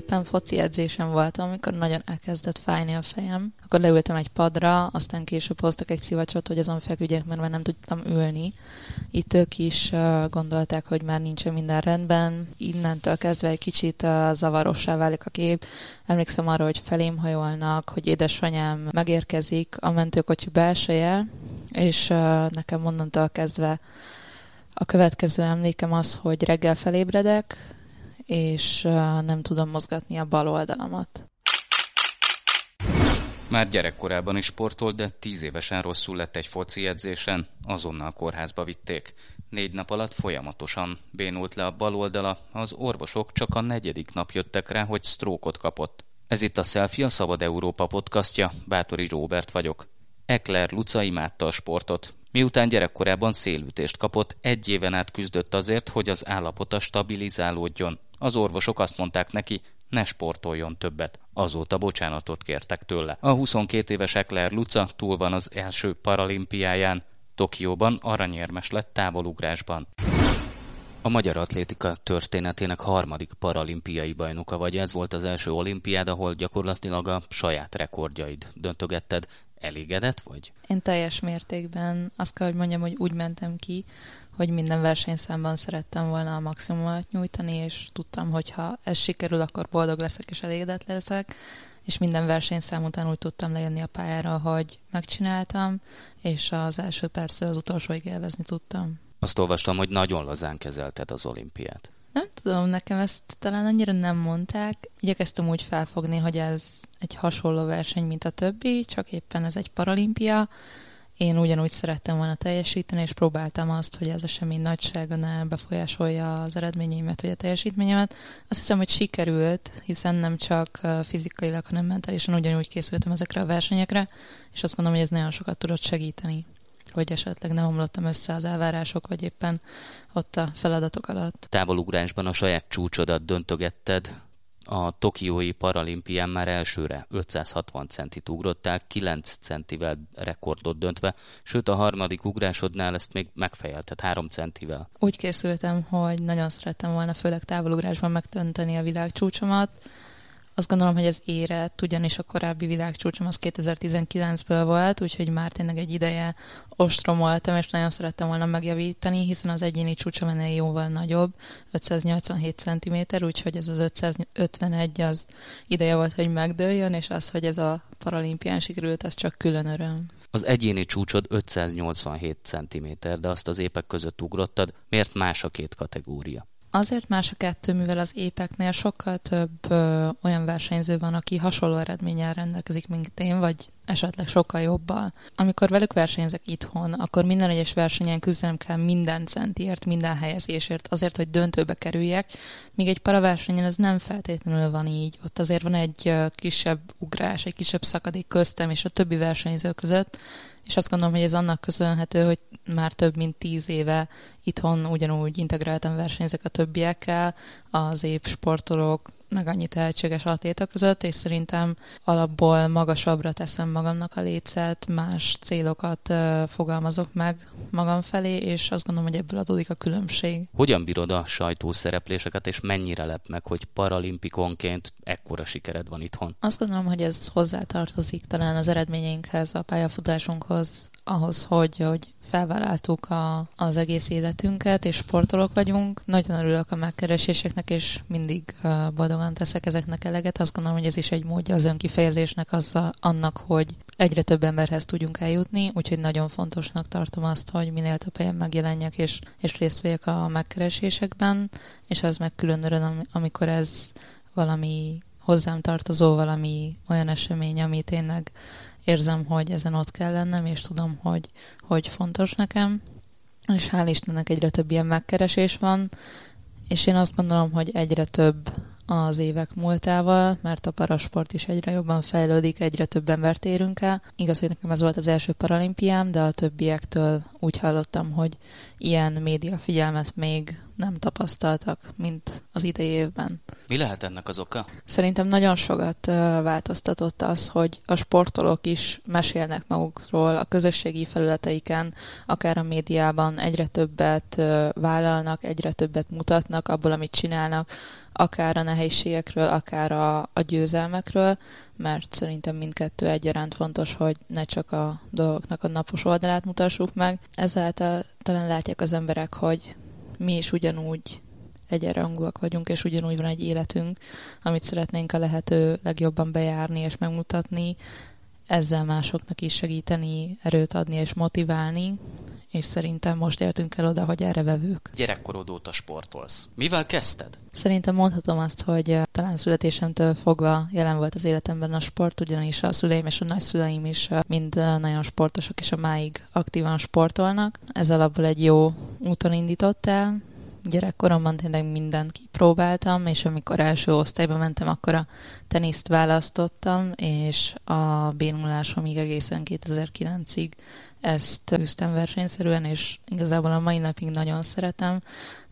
Éppen foci edzésem voltam, amikor nagyon elkezdett fájni a fejem. Akkor leültem egy padra, aztán később hoztak egy szivacsot, hogy azon feküdjek, mert már nem tudtam ülni. Itt ők is gondolták, hogy már nincsen minden rendben. Innentől kezdve egy kicsit zavarossá válik a kép. Emlékszem arra, hogy felém hajolnak, hogy édesanyám megérkezik a mentőkocsi belseje, és nekem onnantól kezdve a következő emlékem az, hogy reggel felébredek, és nem tudom mozgatni a bal oldalamat. Már gyerekkorában is sportolt, de tíz évesen rosszul lett egy foci edzésen, azonnal kórházba vitték. Négy nap alatt folyamatosan bénult le a bal oldala, az orvosok csak a negyedik nap jöttek rá, hogy sztrókot kapott. Ez itt a Selfie, a Szabad Európa podcastja, Bátori Róbert vagyok. Ekler Luca imádta a sportot, Miután gyerekkorában szélütést kapott, egy éven át küzdött azért, hogy az állapota stabilizálódjon. Az orvosok azt mondták neki, ne sportoljon többet. Azóta bocsánatot kértek tőle. A 22 éves Ekler Luca túl van az első paralimpiáján. Tokióban aranyérmes lett távolugrásban. A magyar atlétika történetének harmadik paralimpiai bajnoka vagy ez volt az első olimpiád, ahol gyakorlatilag a saját rekordjaid döntögetted. Elégedett vagy? Én teljes mértékben azt kell, hogy mondjam, hogy úgy mentem ki, hogy minden versenyszámban szerettem volna a maximumot nyújtani, és tudtam, hogy ha ez sikerül, akkor boldog leszek és elégedett leszek, és minden versenyszám után úgy tudtam lejönni a pályára, hogy megcsináltam, és az első perctől az utolsóig élvezni tudtam. Azt olvastam, hogy nagyon lazán kezelted az olimpiát. Nem tudom, nekem ezt talán annyira nem mondták. Igyekeztem úgy felfogni, hogy ez egy hasonló verseny, mint a többi, csak éppen ez egy paralimpia. Én ugyanúgy szerettem volna teljesíteni, és próbáltam azt, hogy ez esemény nagysága ne befolyásolja az eredményeimet, vagy a teljesítményemet. Azt hiszem, hogy sikerült, hiszen nem csak fizikailag, hanem mentálisan ugyanúgy készültem ezekre a versenyekre, és azt gondolom, hogy ez nagyon sokat tudott segíteni hogy esetleg nem omlottam össze az elvárások, vagy éppen ott a feladatok alatt. Távolugrásban a saját csúcsodat döntögetted, a Tokiói paralimpián már elsőre 560 centit ugrottál, 9 centivel rekordot döntve, sőt a harmadik ugrásodnál ezt még megfejelted 3 centivel. Úgy készültem, hogy nagyon szerettem volna főleg távolugrásban megdönteni a világcsúcsomat, azt gondolom, hogy ez érett, ugyanis a korábbi világcsúcsom az 2019-ből volt, úgyhogy már tényleg egy ideje ostromoltam, és nagyon szerettem volna megjavítani, hiszen az egyéni csúcsom ennél jóval nagyobb, 587 cm, úgyhogy ez az 551 az ideje volt, hogy megdőljön, és az, hogy ez a paralimpián sikerült, az csak külön öröm. Az egyéni csúcsod 587 cm, de azt az épek között ugrottad. Miért más a két kategória? Azért más a kettő, mivel az épeknél sokkal több ö, olyan versenyző van, aki hasonló eredménnyel rendelkezik, mint én, vagy esetleg sokkal jobbal. Amikor velük versenyzek itthon, akkor minden egyes versenyen küzdenem kell minden centiért, minden helyezésért, azért, hogy döntőbe kerüljek, míg egy paraversenyen ez nem feltétlenül van így. Ott azért van egy kisebb ugrás, egy kisebb szakadék köztem és a többi versenyző között, és azt gondolom, hogy ez annak köszönhető, hogy már több mint tíz éve itthon ugyanúgy integráltam versenyzek a többiekkel, az épp sportolók, meg annyi tehetséges atléta között, és szerintem alapból magasabbra teszem magamnak a létszet, más célokat uh, fogalmazok meg magam felé, és azt gondolom, hogy ebből adódik a különbség. Hogyan bírod a sajtószerepléseket, és mennyire lep meg, hogy paralimpikonként ekkora sikered van itthon? Azt gondolom, hogy ez hozzátartozik talán az eredményeinkhez, a pályafutásunkhoz, ahhoz, hogy, hogy felvállaltuk a, az egész életünket, és sportolók vagyunk. Nagyon örülök a megkereséseknek, és mindig boldogan teszek ezeknek eleget. Azt gondolom, hogy ez is egy módja az önkifejezésnek, az a, annak, hogy egyre több emberhez tudjunk eljutni, úgyhogy nagyon fontosnak tartom azt, hogy minél több helyen megjelenjek, és, és részt vegyek a megkeresésekben, és az meg külön öröm, amikor ez valami hozzám tartozó, valami olyan esemény, ami tényleg érzem, hogy ezen ott kell lennem, és tudom, hogy, hogy fontos nekem, és hál' Istennek egyre több ilyen megkeresés van, és én azt gondolom, hogy egyre több az évek múltával, mert a parasport is egyre jobban fejlődik, egyre több embert érünk el. Igaz, hogy nekem ez volt az első paralimpiám, de a többiektől úgy hallottam, hogy ilyen média figyelmet még nem tapasztaltak, mint az idei évben. Mi lehet ennek az oka? Szerintem nagyon sokat változtatott az, hogy a sportolók is mesélnek magukról a közösségi felületeiken, akár a médiában egyre többet vállalnak, egyre többet mutatnak abból, amit csinálnak, akár a nehézségekről, akár a, a győzelmekről, mert szerintem mindkettő egyaránt fontos, hogy ne csak a dolgoknak a napos oldalát mutassuk meg. Ezáltal talán látják az emberek, hogy mi is ugyanúgy egyenrangúak vagyunk, és ugyanúgy van egy életünk, amit szeretnénk a lehető legjobban bejárni és megmutatni, ezzel másoknak is segíteni, erőt adni és motiválni, és szerintem most értünk el oda, hogy erre vevők. Gyerekkorod óta sportolsz. Mivel kezdted? Szerintem mondhatom azt, hogy eh, talán születésemtől fogva jelen volt az életemben a sport, ugyanis a szüleim és a nagyszüleim is eh, mind eh, nagyon sportosak, és a máig aktívan sportolnak. Ez alapból egy jó úton indított el, gyerekkoromban tényleg mindent kipróbáltam, és amikor első osztályba mentem, akkor a teniszt választottam, és a bénulásomig egészen 2009-ig ezt üztem versenyszerűen, és igazából a mai napig nagyon szeretem,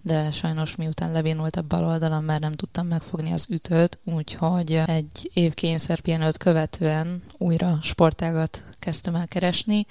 de sajnos miután lebénult a bal oldalam, már nem tudtam megfogni az ütőt, úgyhogy egy év kényszerpihenőt követően újra sportágat kezdtem el keresni,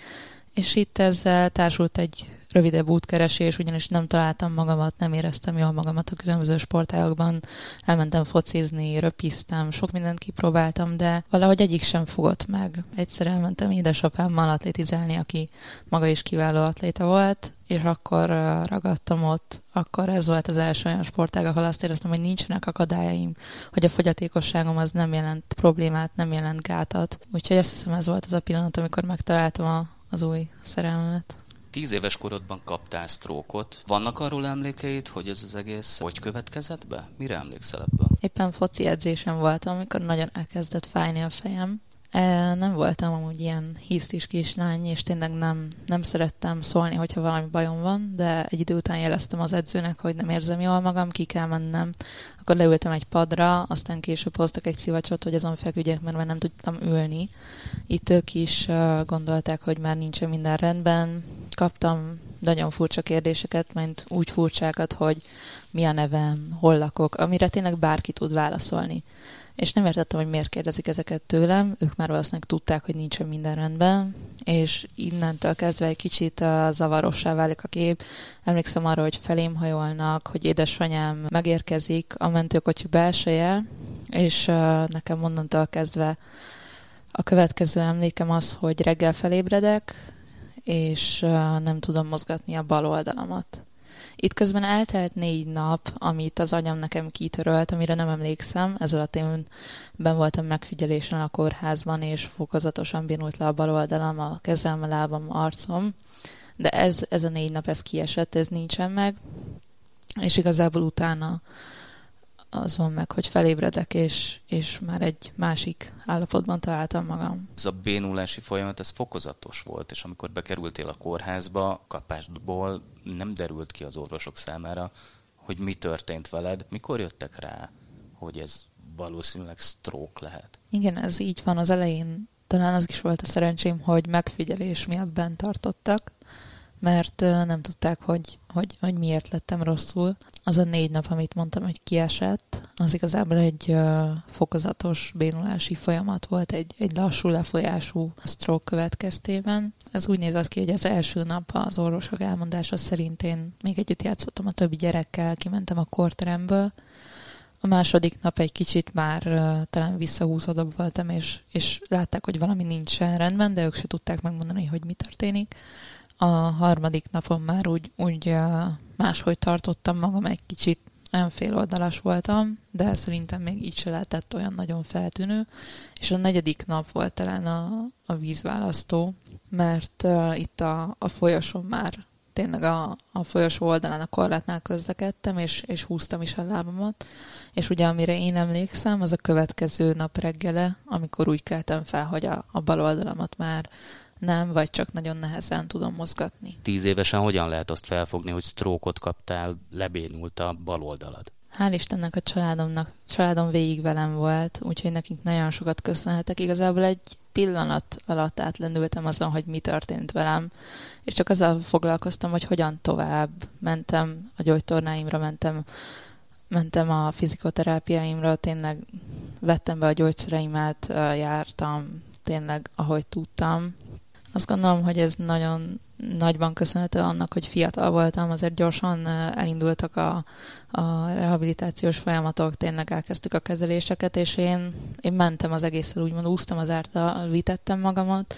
és itt ezzel társult egy rövidebb útkeresés, ugyanis nem találtam magamat, nem éreztem jól magamat a különböző sportágokban. Elmentem focizni, röpiztem, sok mindent kipróbáltam, de valahogy egyik sem fogott meg. Egyszer elmentem édesapámmal atlétizálni, aki maga is kiváló atléta volt, és akkor ragadtam ott, akkor ez volt az első olyan sportág, ahol azt éreztem, hogy nincsenek akadályaim, hogy a fogyatékosságom az nem jelent problémát, nem jelent gátat. Úgyhogy azt hiszem ez volt az a pillanat, amikor megtaláltam a, az új szerelmemet. Tíz éves korodban kaptál sztrókot. Vannak arról emlékeid, hogy ez az egész hogy következett be? Mire emlékszel ebből? Éppen foci edzésem voltam, amikor nagyon elkezdett fájni a fejem, E, nem voltam amúgy ilyen hisztis kislány, és tényleg nem, nem szerettem szólni, hogyha valami bajom van, de egy idő után jeleztem az edzőnek, hogy nem érzem jól magam, ki kell mennem. Akkor leültem egy padra, aztán később hoztak egy szivacsot, hogy azon feküdjek, mert már nem tudtam ülni. Itt ők is gondolták, hogy már nincsen minden rendben. Kaptam nagyon furcsa kérdéseket, mint úgy furcsákat, hogy mi a nevem, hol lakok, amire tényleg bárki tud válaszolni és nem értettem, hogy miért kérdezik ezeket tőlem. Ők már valószínűleg tudták, hogy nincsen minden rendben, és innentől kezdve egy kicsit uh, zavarossá válik a kép. Emlékszem arra, hogy felém hajolnak, hogy édesanyám megérkezik a mentőkocsi belseje, és nekem onnantól kezdve a következő emlékem az, hogy reggel felébredek, és nem tudom mozgatni a bal oldalamat. Itt közben eltelt négy nap, amit az anyam nekem kitörölt, amire nem emlékszem. Ez alatt én ben voltam megfigyelésen a kórházban, és fokozatosan bénult le a bal oldalam, a kezem, a lábam, arcom. De ez, ez a négy nap, ez kiesett, ez nincsen meg. És igazából utána az van meg, hogy felébredek, és, és már egy másik állapotban találtam magam. Ez a bénulási folyamat, ez fokozatos volt, és amikor bekerültél a kórházba, kapásból nem derült ki az orvosok számára, hogy mi történt veled. Mikor jöttek rá, hogy ez valószínűleg stroke lehet? Igen, ez így van. Az elején talán az is volt a szerencsém, hogy megfigyelés miatt bent tartottak, mert nem tudták, hogy, hogy, hogy miért lettem rosszul. Az a négy nap, amit mondtam, hogy kiesett, az igazából egy fokozatos bénulási folyamat volt, egy, egy lassú lefolyású stroke következtében. Ez úgy nézett ki, hogy az első nap az orvosok elmondása szerint én még együtt játszottam a többi gyerekkel, kimentem a korteremből, a második nap egy kicsit már uh, talán visszahúzódóbb voltam, és, és látták, hogy valami nincsen rendben, de ők se tudták megmondani, hogy mi történik. A harmadik napon már úgy, úgy máshogy tartottam magam egy kicsit, olyan féloldalas voltam, de szerintem még így se lehetett olyan nagyon feltűnő. És a negyedik nap volt talán a, a vízválasztó, mert uh, itt a, a folyoson már tényleg a, a folyosó oldalán a korlátnál közlekedtem, és, és húztam is a lábamat. És ugye amire én emlékszem, az a következő nap reggele, amikor úgy keltem fel, hogy a, a bal oldalamat már nem, vagy csak nagyon nehezen tudom mozgatni. Tíz évesen hogyan lehet azt felfogni, hogy sztrókot kaptál, lebénult a bal oldalad? hál' Istennek a családomnak, családom végig velem volt, úgyhogy nekik nagyon sokat köszönhetek. Igazából egy pillanat alatt átlendültem azon, hogy mi történt velem, és csak azzal foglalkoztam, hogy hogyan tovább. Mentem a gyógytornáimra, mentem, mentem a fizikoterápiáimra, tényleg vettem be a gyógyszereimet, jártam tényleg, ahogy tudtam. Azt gondolom, hogy ez nagyon nagyban köszönhető annak, hogy fiatal voltam, azért gyorsan elindultak a, a rehabilitációs folyamatok, tényleg elkezdtük a kezeléseket, és én, én mentem az egészen, úgymond úsztam az ártal, vitettem magamat,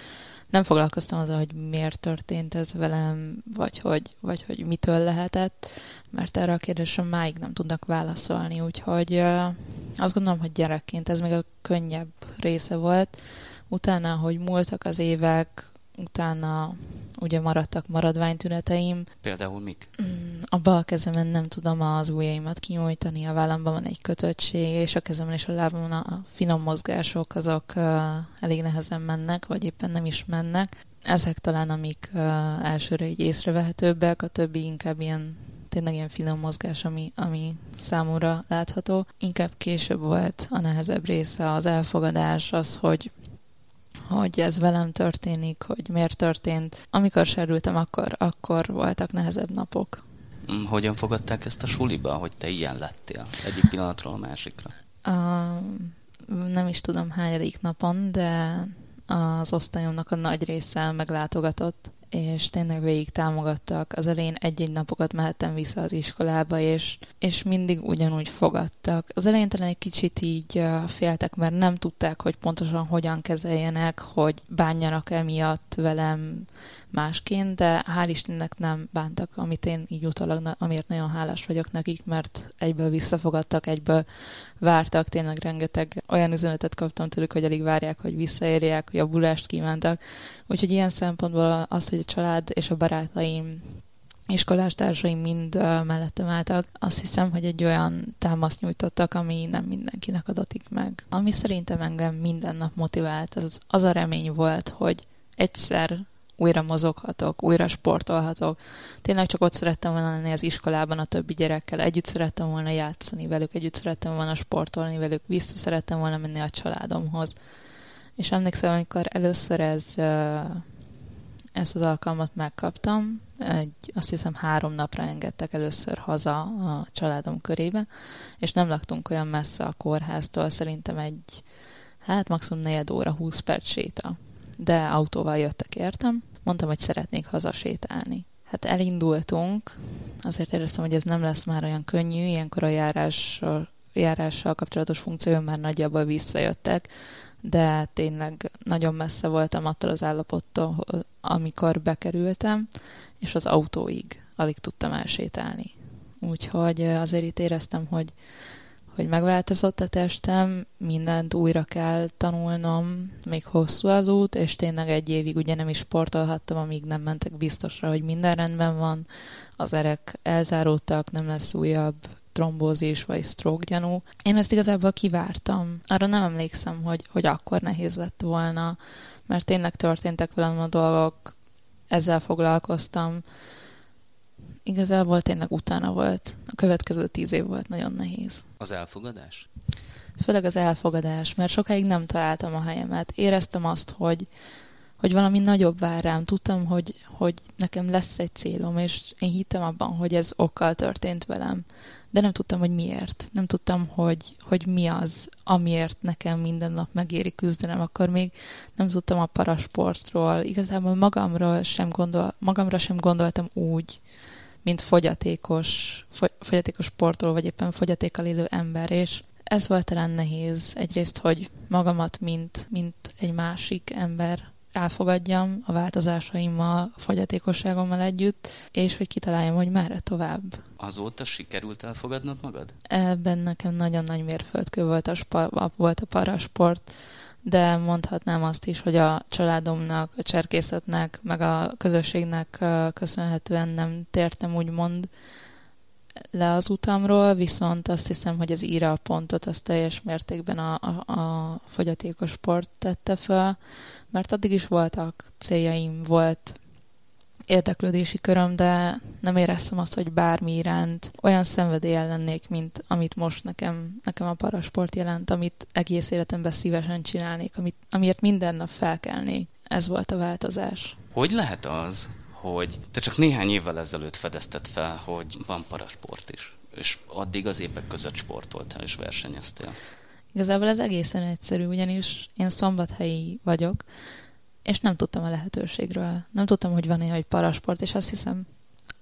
nem foglalkoztam azzal, hogy miért történt ez velem, vagy hogy, vagy hogy mitől lehetett, mert erre a kérdésre máig nem tudnak válaszolni, úgyhogy azt gondolom, hogy gyerekként ez még a könnyebb része volt. Utána, hogy múltak az évek, utána ugye maradtak maradványtüneteim. Például mik? Mm, a bal kezemen nem tudom az ujjaimat kinyújtani, a vállamban van egy kötöttség, és a kezemben és a lábamon a finom mozgások azok elég nehezen mennek, vagy éppen nem is mennek. Ezek talán, amik elsőre így észrevehetőbbek, a többi inkább ilyen tényleg ilyen finom mozgás, ami, ami számomra látható. Inkább később volt a nehezebb része az elfogadás, az, hogy hogy ez velem történik, hogy miért történt. Amikor sérültem, akkor, akkor voltak nehezebb napok. Mm, hogyan fogadták ezt a suliba, hogy te ilyen lettél egyik pillanatról a másikra? Uh, nem is tudom hányadik napon, de az osztályomnak a nagy része meglátogatott, és tényleg végig támogattak. Az elején egy-egy napokat mehettem vissza az iskolába, és, és mindig ugyanúgy fogadtak. Az elején talán egy kicsit így féltek, mert nem tudták, hogy pontosan hogyan kezeljenek, hogy bánjanak emiatt velem másként, de hál' Istennek nem bántak, amit én így utólag, amiért nagyon hálás vagyok nekik, mert egyből visszafogadtak, egyből vártak, tényleg rengeteg olyan üzenetet kaptam tőlük, hogy elég várják, hogy visszaérják, hogy a bulást kívántak. Úgyhogy ilyen szempontból az, hogy a család és a barátaim iskolástársai mind uh, mellettem álltak. Azt hiszem, hogy egy olyan támaszt nyújtottak, ami nem mindenkinek adatik meg. Ami szerintem engem minden nap motivált, az, az a remény volt, hogy egyszer újra mozoghatok, újra sportolhatok. Tényleg csak ott szerettem volna lenni az iskolában a többi gyerekkel, együtt szerettem volna játszani velük, együtt szerettem volna sportolni velük, vissza szerettem volna menni a családomhoz. És emlékszem, amikor először ez, ezt az alkalmat megkaptam, egy, azt hiszem három napra engedtek először haza a családom körébe, és nem laktunk olyan messze a kórháztól, szerintem egy, hát maximum negyed óra, 20 perc séta. De autóval jöttek, értem mondtam, hogy szeretnék hazasétálni. Hát elindultunk, azért éreztem, hogy ez nem lesz már olyan könnyű, ilyenkor a járással, járással kapcsolatos funkció már nagyjából visszajöttek, de tényleg nagyon messze voltam attól az állapottól, amikor bekerültem, és az autóig alig tudtam elsétálni. Úgyhogy azért itt éreztem, hogy hogy megváltozott a testem, mindent újra kell tanulnom, még hosszú az út, és tényleg egy évig ugye nem is sportolhattam, amíg nem mentek biztosra, hogy minden rendben van, az erek elzáródtak, nem lesz újabb trombózis vagy stroke gyanú. Én ezt igazából kivártam. Arra nem emlékszem, hogy, hogy akkor nehéz lett volna, mert tényleg történtek velem a dolgok, ezzel foglalkoztam, igazából tényleg utána volt. A következő tíz év volt nagyon nehéz. Az elfogadás? Főleg az elfogadás, mert sokáig nem találtam a helyemet. Éreztem azt, hogy, hogy valami nagyobb vár rám. Tudtam, hogy, hogy nekem lesz egy célom, és én hittem abban, hogy ez okkal történt velem. De nem tudtam, hogy miért. Nem tudtam, hogy, hogy mi az, amiért nekem minden nap megéri küzdenem. Akkor még nem tudtam a parasportról. Igazából magamról sem, gondol, magamra sem gondoltam úgy, mint fogyatékos, fogyatékos sportoló, vagy éppen fogyatékkal élő ember, és ez volt talán nehéz. Egyrészt, hogy magamat, mint, mint egy másik ember elfogadjam a változásaimmal, a fogyatékosságommal együtt, és hogy kitaláljam, hogy merre tovább. Azóta sikerült elfogadnod magad? Ebben nekem nagyon nagy mérföldkő volt a, spa, volt a parasport, de mondhatnám azt is, hogy a családomnak, a cserkészetnek, meg a közösségnek köszönhetően nem tértem úgymond le az utamról, viszont azt hiszem, hogy az íra pontot az teljes mértékben a, a, a fogyatékos sport tette föl, mert addig is voltak céljaim, volt érdeklődési köröm, de nem éreztem azt, hogy bármi iránt olyan szenvedélyen lennék, mint amit most nekem, nekem a parasport jelent, amit egész életemben szívesen csinálnék, amit, amiért minden nap felkelnék. Ez volt a változás. Hogy lehet az, hogy te csak néhány évvel ezelőtt fedezted fel, hogy van parasport is, és addig az évek között sportoltál és versenyeztél? Igazából ez egészen egyszerű, ugyanis én szombathelyi vagyok, és nem tudtam a lehetőségről. Nem tudtam, hogy van-e egy parasport, és azt hiszem,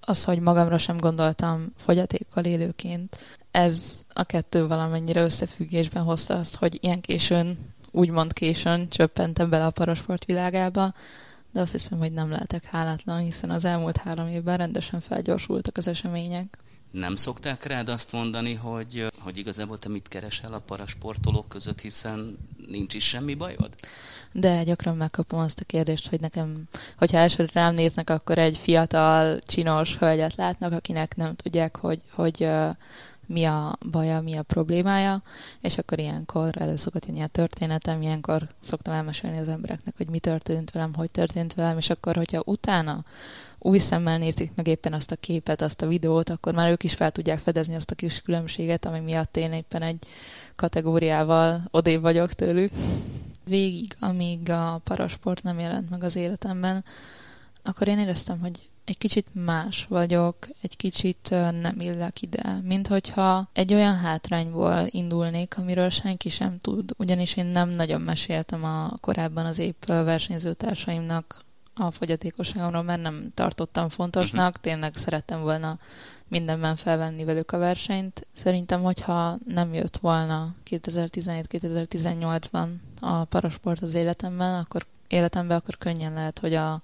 az, hogy magamra sem gondoltam fogyatékkal élőként, ez a kettő valamennyire összefüggésben hozta azt, hogy ilyen későn, úgymond későn csöppentem bele a parasport világába, de azt hiszem, hogy nem lehetek hálátlan, hiszen az elmúlt három évben rendesen felgyorsultak az események. Nem szokták rád azt mondani, hogy, hogy igazából te mit keresel a parasportolók között, hiszen nincs is semmi bajod? De gyakran megkapom azt a kérdést, hogy nekem, hogyha elsőre rám néznek, akkor egy fiatal, csinos hölgyet látnak, akinek nem tudják, hogy, hogy mi a baja, mi a problémája, és akkor ilyenkor elő szokott jönni a történetem, ilyenkor szoktam elmesélni az embereknek, hogy mi történt velem, hogy történt velem, és akkor, hogyha utána új szemmel nézik meg éppen azt a képet, azt a videót, akkor már ők is fel tudják fedezni azt a kis különbséget, ami miatt én éppen egy kategóriával odébb vagyok tőlük. Végig, amíg a parasport nem jelent meg az életemben, akkor én éreztem, hogy egy kicsit más vagyok, egy kicsit nem illek ide, mint hogyha egy olyan hátrányból indulnék, amiről senki sem tud, ugyanis én nem nagyon meséltem a korábban az épp versenyzőtársaimnak a fogyatékosságomról, mert nem tartottam fontosnak, uh-huh. tényleg szerettem volna mindenben felvenni velük a versenyt. Szerintem, hogyha nem jött volna 2017-2018-ban a parasport az életemben, akkor életemben, akkor könnyen lehet, hogy a,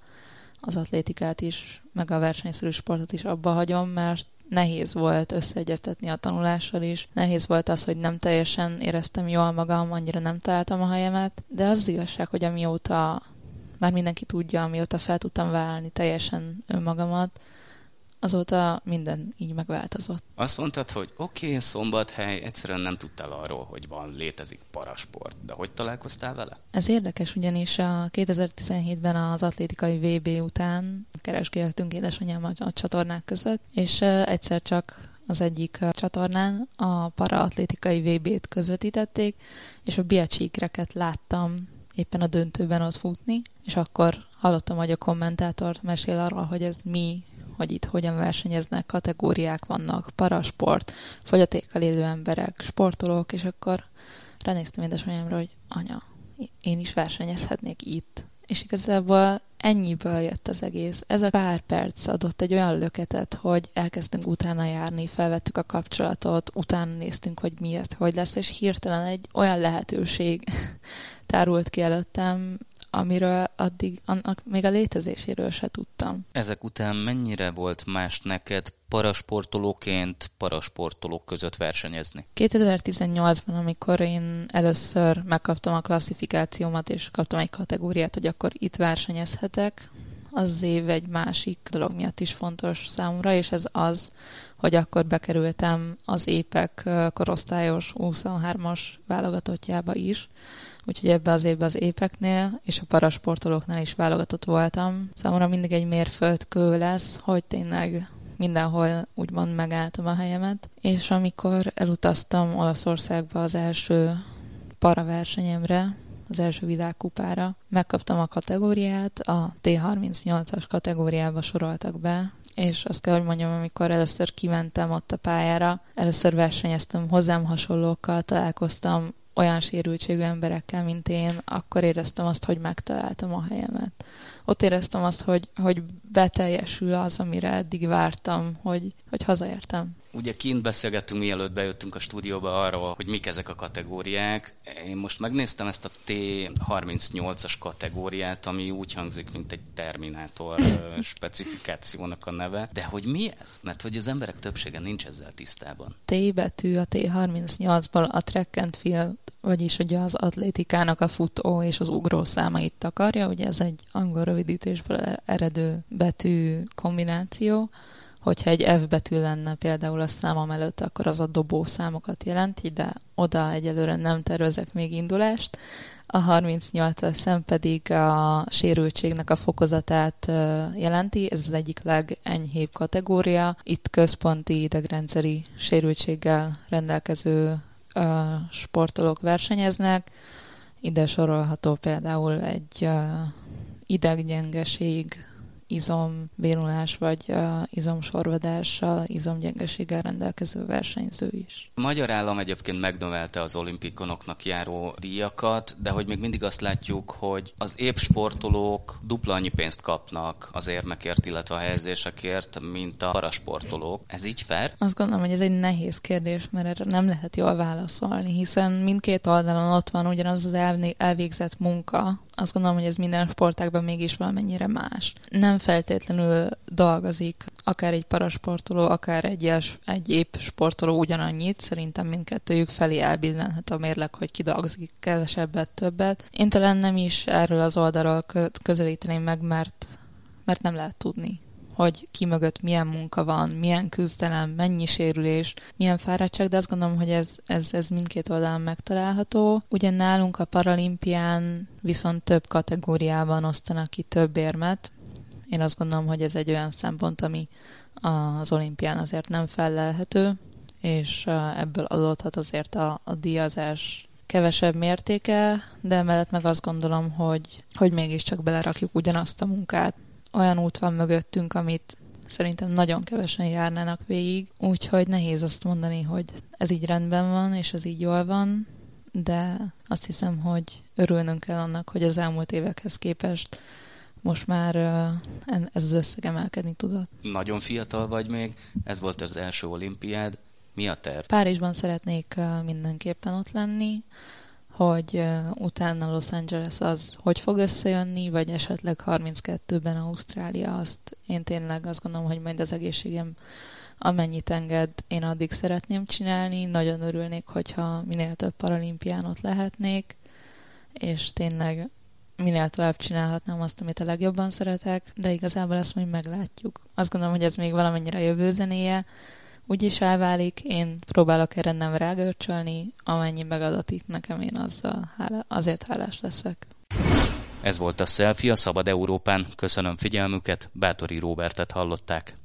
az atlétikát is, meg a versenyszerű sportot is abba hagyom, mert nehéz volt összeegyeztetni a tanulással is. Nehéz volt az, hogy nem teljesen éreztem jól magam, annyira nem találtam a helyemet, de az igazság, hogy amióta már mindenki tudja, amióta fel tudtam vállalni teljesen önmagamat, azóta minden így megváltozott. Azt mondtad, hogy oké, okay, szombathely, egyszerűen nem tudtál arról, hogy van, létezik parasport, de hogy találkoztál vele? Ez érdekes, ugyanis a 2017-ben az atlétikai VB után keresgéltünk édesanyám a csatornák között, és egyszer csak az egyik csatornán a paraatlétikai VB-t közvetítették, és a biacsíkreket láttam éppen a döntőben ott futni, és akkor hallottam, hogy a kommentátort mesél arról, hogy ez mi, hogy itt hogyan versenyeznek, kategóriák vannak, parasport, fogyatékkal élő emberek, sportolók, és akkor ránéztem édesanyámra, hogy anya, én is versenyezhetnék itt. És igazából ennyiből jött az egész. Ez a pár perc adott egy olyan löketet, hogy elkezdtünk utána járni, felvettük a kapcsolatot, utána néztünk, hogy mi ez, hogy lesz, és hirtelen egy olyan lehetőség tárult ki előttem, amiről addig annak még a létezéséről se tudtam. Ezek után mennyire volt más neked parasportolóként parasportolók között versenyezni? 2018-ban, amikor én először megkaptam a klasszifikációmat, és kaptam egy kategóriát, hogy akkor itt versenyezhetek, az év egy másik dolog miatt is fontos számomra, és ez az, hogy akkor bekerültem az épek korosztályos 23-as válogatottjába is, úgyhogy ebbe az évben az épeknél és a parasportolóknál is válogatott voltam. Számomra mindig egy mérföldkő lesz, hogy tényleg mindenhol úgymond megálltam a helyemet. És amikor elutaztam Olaszországba az első paraversenyemre, az első világkupára, megkaptam a kategóriát, a T38-as kategóriába soroltak be, és azt kell, hogy mondjam, amikor először kimentem ott a pályára, először versenyeztem hozzám hasonlókkal, találkoztam olyan sérültségű emberekkel, mint én, akkor éreztem azt, hogy megtaláltam a helyemet. Ott éreztem azt, hogy, hogy beteljesül az, amire eddig vártam, hogy, hogy hazaértem. Ugye kint beszélgettünk, mielőtt bejöttünk a stúdióba arról, hogy mik ezek a kategóriák. Én most megnéztem ezt a T38-as kategóriát, ami úgy hangzik, mint egy Terminátor specifikációnak a neve. De hogy mi ez? Mert hogy az emberek többsége nincs ezzel tisztában. T betű a T38-ból a track and field, vagyis ugye az atlétikának a futó és az ugró számait takarja. Ugye ez egy angol rövidítésből eredő betű kombináció hogyha egy F betű lenne például a számom előtt, akkor az a dobó számokat jelenti, de oda egyelőre nem tervezek még indulást. A 38-as szem pedig a sérültségnek a fokozatát jelenti, ez az egyik legenyhébb kategória. Itt központi idegrendszeri sérültséggel rendelkező sportolók versenyeznek. Ide sorolható például egy ideggyengeség, izombénulás vagy izomsorvadással, izomgyengeséggel rendelkező versenyző is. A magyar állam egyébként megnövelte az olimpikonoknak járó díjakat, de hogy még mindig azt látjuk, hogy az épp sportolók dupla annyi pénzt kapnak az érmekért, illetve a helyezésekért, mint a parasportolók. Ez így fair? Azt gondolom, hogy ez egy nehéz kérdés, mert erre nem lehet jól válaszolni, hiszen mindkét oldalon ott van ugyanaz az elvégzett munka, azt gondolom, hogy ez minden sportágban mégis valamennyire más. Nem feltétlenül dolgozik akár egy parasportoló, akár egy, egy épp sportoló ugyanannyit. Szerintem mindkettőjük felé elbillenhet a mérleg, hogy ki dolgozik kevesebbet, többet. Én talán nem is erről az oldalról közelíteném meg, mert, mert nem lehet tudni hogy ki mögött milyen munka van, milyen küzdelem, mennyi sérülés, milyen fáradtság, de azt gondolom, hogy ez, ez, ez mindkét oldalon megtalálható. Ugye nálunk a paralimpián viszont több kategóriában osztanak ki több érmet. Én azt gondolom, hogy ez egy olyan szempont, ami az olimpián azért nem felelhető, és ebből adódhat azért a, a díjazás kevesebb mértéke, de emellett meg azt gondolom, hogy, hogy mégiscsak belerakjuk ugyanazt a munkát, olyan út van mögöttünk, amit szerintem nagyon kevesen járnának végig, úgyhogy nehéz azt mondani, hogy ez így rendben van, és ez így jól van, de azt hiszem, hogy örülnünk kell annak, hogy az elmúlt évekhez képest most már ez az összeg emelkedni tudott. Nagyon fiatal vagy még, ez volt az első olimpiád. Mi a terv? Párizsban szeretnék mindenképpen ott lenni hogy utána Los Angeles az hogy fog összejönni, vagy esetleg 32-ben Ausztrália, azt én tényleg azt gondolom, hogy majd az egészségem amennyit enged, én addig szeretném csinálni. Nagyon örülnék, hogyha minél több paralimpián ott lehetnék, és tényleg minél tovább csinálhatnám azt, amit a legjobban szeretek, de igazából ezt majd meglátjuk. Azt gondolom, hogy ez még valamennyire jövő zenéje, úgyis elválik, én próbálok erre nem rágörcsölni, amennyi megadatik nekem, én azzal hála, azért hálás leszek. Ez volt a Selfie a Szabad Európán. Köszönöm figyelmüket, Bátori Róbertet hallották.